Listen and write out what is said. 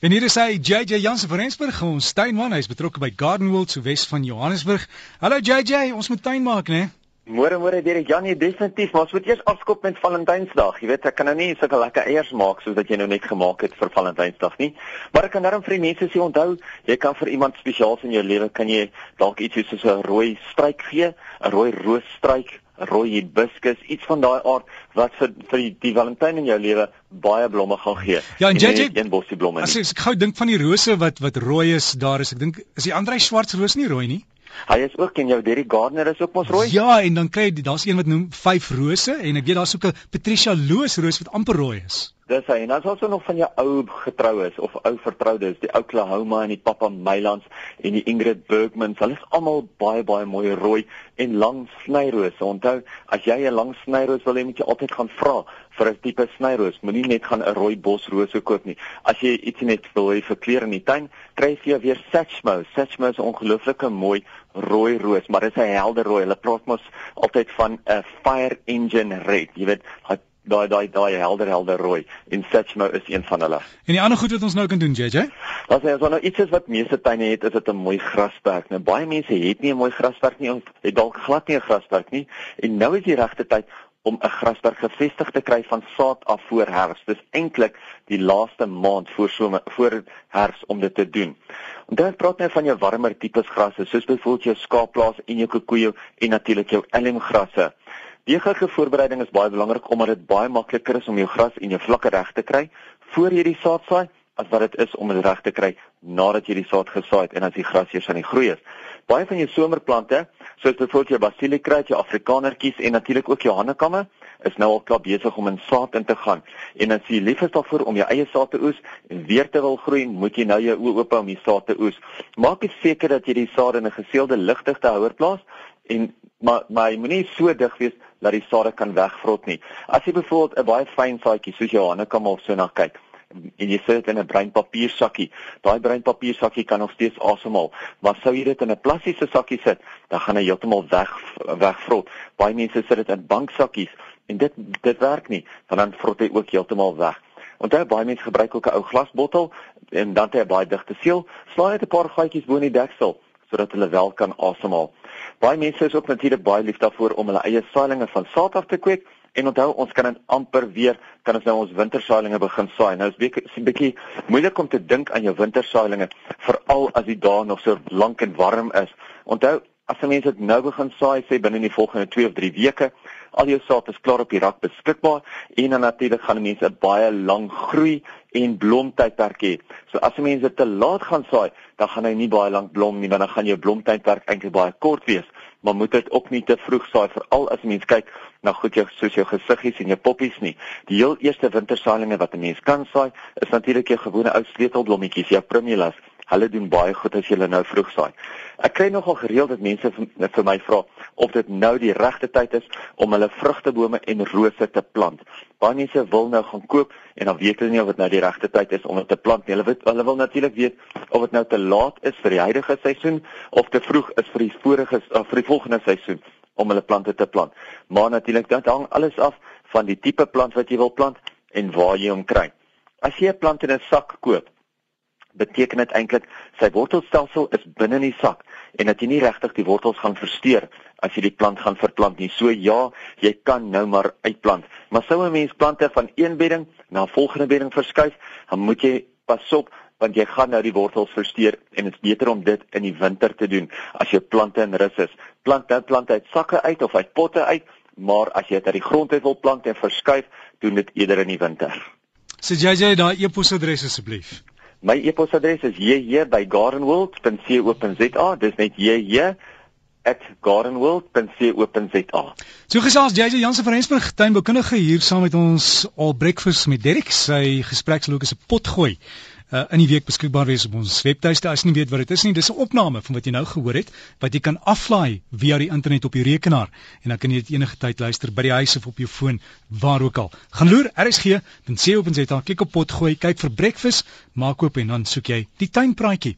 En hier is hy JJ Jansen van Rensburg, ons tuinman. Hy's betrokke by Garden World so wes van Johannesburg. Hallo JJ, ons moet tuin maak, né? Môre môre Derek Janie, definitief, maar ons moet eers afskop met Valentynsdag. Jy weet, ek kan nou nie sulke lekker eiers maak soos wat jy nou net gemaak het vir Valentynsdag nie. Maar ek kan darm vir die mense sê onthou, jy kan vir iemand spesiaals in jou lewe kan jy dalk iets soos 'n rooi struik gee, 'n rooi roosstruik rooi hibiscus, iets van daai aard wat vir vir die, die Valentyn in jou lewe baie blomme gaan gee. Ja, en JJ, een bosie blomme. As ek, ek gou dink van die rose wat wat rooi is, daar is ek dink is die Andrei Swarts roos nie rooi nie? Hy is ook en jou Derry Gardner is ook mos rooi. Ja, en dan kry jy daar's een wat noem vyf rose en ek weet daar's ook 'n Patricia Loos roos wat amper rooi is. Dis hy. En is also nog van jou ou getroues of ou vertroudes, die Oklahoma en die Papa Mylands en die Ingrid Bergmans. Hulle is almal baie baie mooi rooi en lang snyrose. Onthou, as jy 'n lang snyroos wil hê, moet jy altyd gaan vra vir 'n tipe snyroos. Moenie net gaan 'n rooi bosrose koop nie. As jy iets net wil hê vir kleur in die tuin, kry jy weer Satchmo. Satchmo is 'n ongelooflike mooi rooi roos, maar dit is 'n helder rooi. Hulle praat mos altyd van 'n fire engine red. Jy weet, daai daai daai helder helder rooi en Satchmo is een van hulle. En die ander goed wat ons nou kan doen, JJ? Wat sê as ons nou iets is wat meeste tuine het, is dit 'n mooi grasperk. Nou baie mense het nie 'n mooi grasperk nie, ons het dalk glad nie 'n grasperk nie en nou is die regte tyd om 'n grasperk gevestig te kry van saad af voor herfs. Dis eintlik die laaste maand voor somer voor herfs om dit te doen. Onthou ek praat nou van jou warmer tipes grasse, soos byvoorbeeld jou skaapplaas en jou kokoejo en natuurlik jou elmgrasse. Deeglike voorbereiding is baie belangrik omdat dit baie makliker is om jou gras en jou vlakke reg te kry voor jy die saad saai as wat dit is om dit reg te kry nadat jy die saad gesaai het en as die gras eers aan die groei is. Baie van jou somerplante, soos byvoorbeeld jou basilikraat, jou afrikanertjies en natuurlik ook jou hannekamme, is nou al klaar besig om in saad in te gaan. En as jy lief is daarvoor om jou eie saad te oes en weer te wil groei, moet jy nou jou oë oop hou om die saad te oes. Maak seker dat jy die saad in 'n geseelde ligdigte houer plaas en maar maar jy moenie so dig wees dat die sade kan wegvrot nie. As jy byvoorbeeld 'n baie fyn saadjie soos Johanna kan of so na kyk en jy sit dit in 'n bruin papiersakkie, daai bruin papiersakkie kan nog steeds asemhaal. Maar sou jy dit in 'n plastiese sakkie sit, dan gaan hy heeltemal weg wegvrot. Baie mense sit dit in banksakkies en dit dit werk nie, want dan vrot hy ook heeltemal weg. Onthou baie mense gebruik ook 'n ou glasbottel en dan het hy baie digte seël. Slaai dit 'n paar gaatjies bo in die deksel sodat hulle wel kan asemhaal. Baie mense is ook natuurlik baie lief daarvoor om hulle eie saailinge van saad af te kweek en onthou ons kan dit amper weer kan ons nou ons wintersaailinge begin saai. Nou is 'n bietjie moeilik om te dink aan jou wintersaailinge veral as die dae nog so lank en warm is. Onthou as mense dit nou begin saai sê binne die volgende 2 of 3 weke al jou saad is klaar op die rak beskikbaar en dan natuurlik gaan mense baie lank groei en blomtydperk hê. So as mense te laat gaan saai, dan gaan hy nie baie lank blom nie, want dan gaan jou blomtydperk eintlik baie kort wees. Maar moet dit ook nie te vroeg saai veral as mens kyk na goed jou soos jou gesiggies en jou poppies nie. Die heel eerste wintersaailinge wat 'n mens kan saai, is natuurlik jou gewone ou sleutelblommetjies, jou primulas. Hulle doen baie goed as jy hulle nou vroeg saai. Ek kry nogal gereeld dat mense vir, vir my vra of dit nou die regte tyd is om hulle vrugtebome en rose te plant. Baie mense wil nou gaan koop en dan weet hulle nie of dit nou die regte tyd is om dit te plant nie. Hulle wil hulle wil natuurlik weet of dit nou te laat is vir die huidige seisoen of te vroeg is vir die vorige of vir die volgende seisoen om hulle plante te plant. Maar natuurlik dit hang alles af van die tipe plant wat jy wil plant en waar jy hom kry. As jy 'n plant in 'n sak koop, beteken dit eintlik sy wortelstelsel is binne in die sak en dat jy nie regtig die wortels gaan versteur as jy die plant gaan verplant nie. So ja, jy kan nou maar uitplant. Maar sou 'n mens plante van een bedding na 'n volgende bedding verskuif, dan moet jy pasop want jy gaan nou die wortels versteur en dit is beter om dit in die winter te doen as jou plante in rus is. Plant nou plante uit sakke uit of uit potte uit, maar as jy dit uit die grond uit wil plant en verskuif, doen dit eerder in die winter. Sê jy jy daai e-posadres asseblief. My e-posadres is jj@gardenworld.co.za. Dis net jj@gardenworld.co.za. So gesels JJ Jansen van Rensburg, tuinboukundige hier saam met ons al breakfast met Derek. Sy gespreksloop is 'n potgooi uh, in die week beskikbaar wees op ons webtuiste. As jy nie weet wat dit is nie, dis 'n opname van wat jy nou gehoor het wat jy kan aflaai via die internet op jou rekenaar en dan kan jy dit enige tyd luister by die huis of op jou foon waar ook al. Gaan loer RSG.co.za, klik op pot gooi, kyk vir breakfast, maak oop en dan soek jy die tuinpraatjie.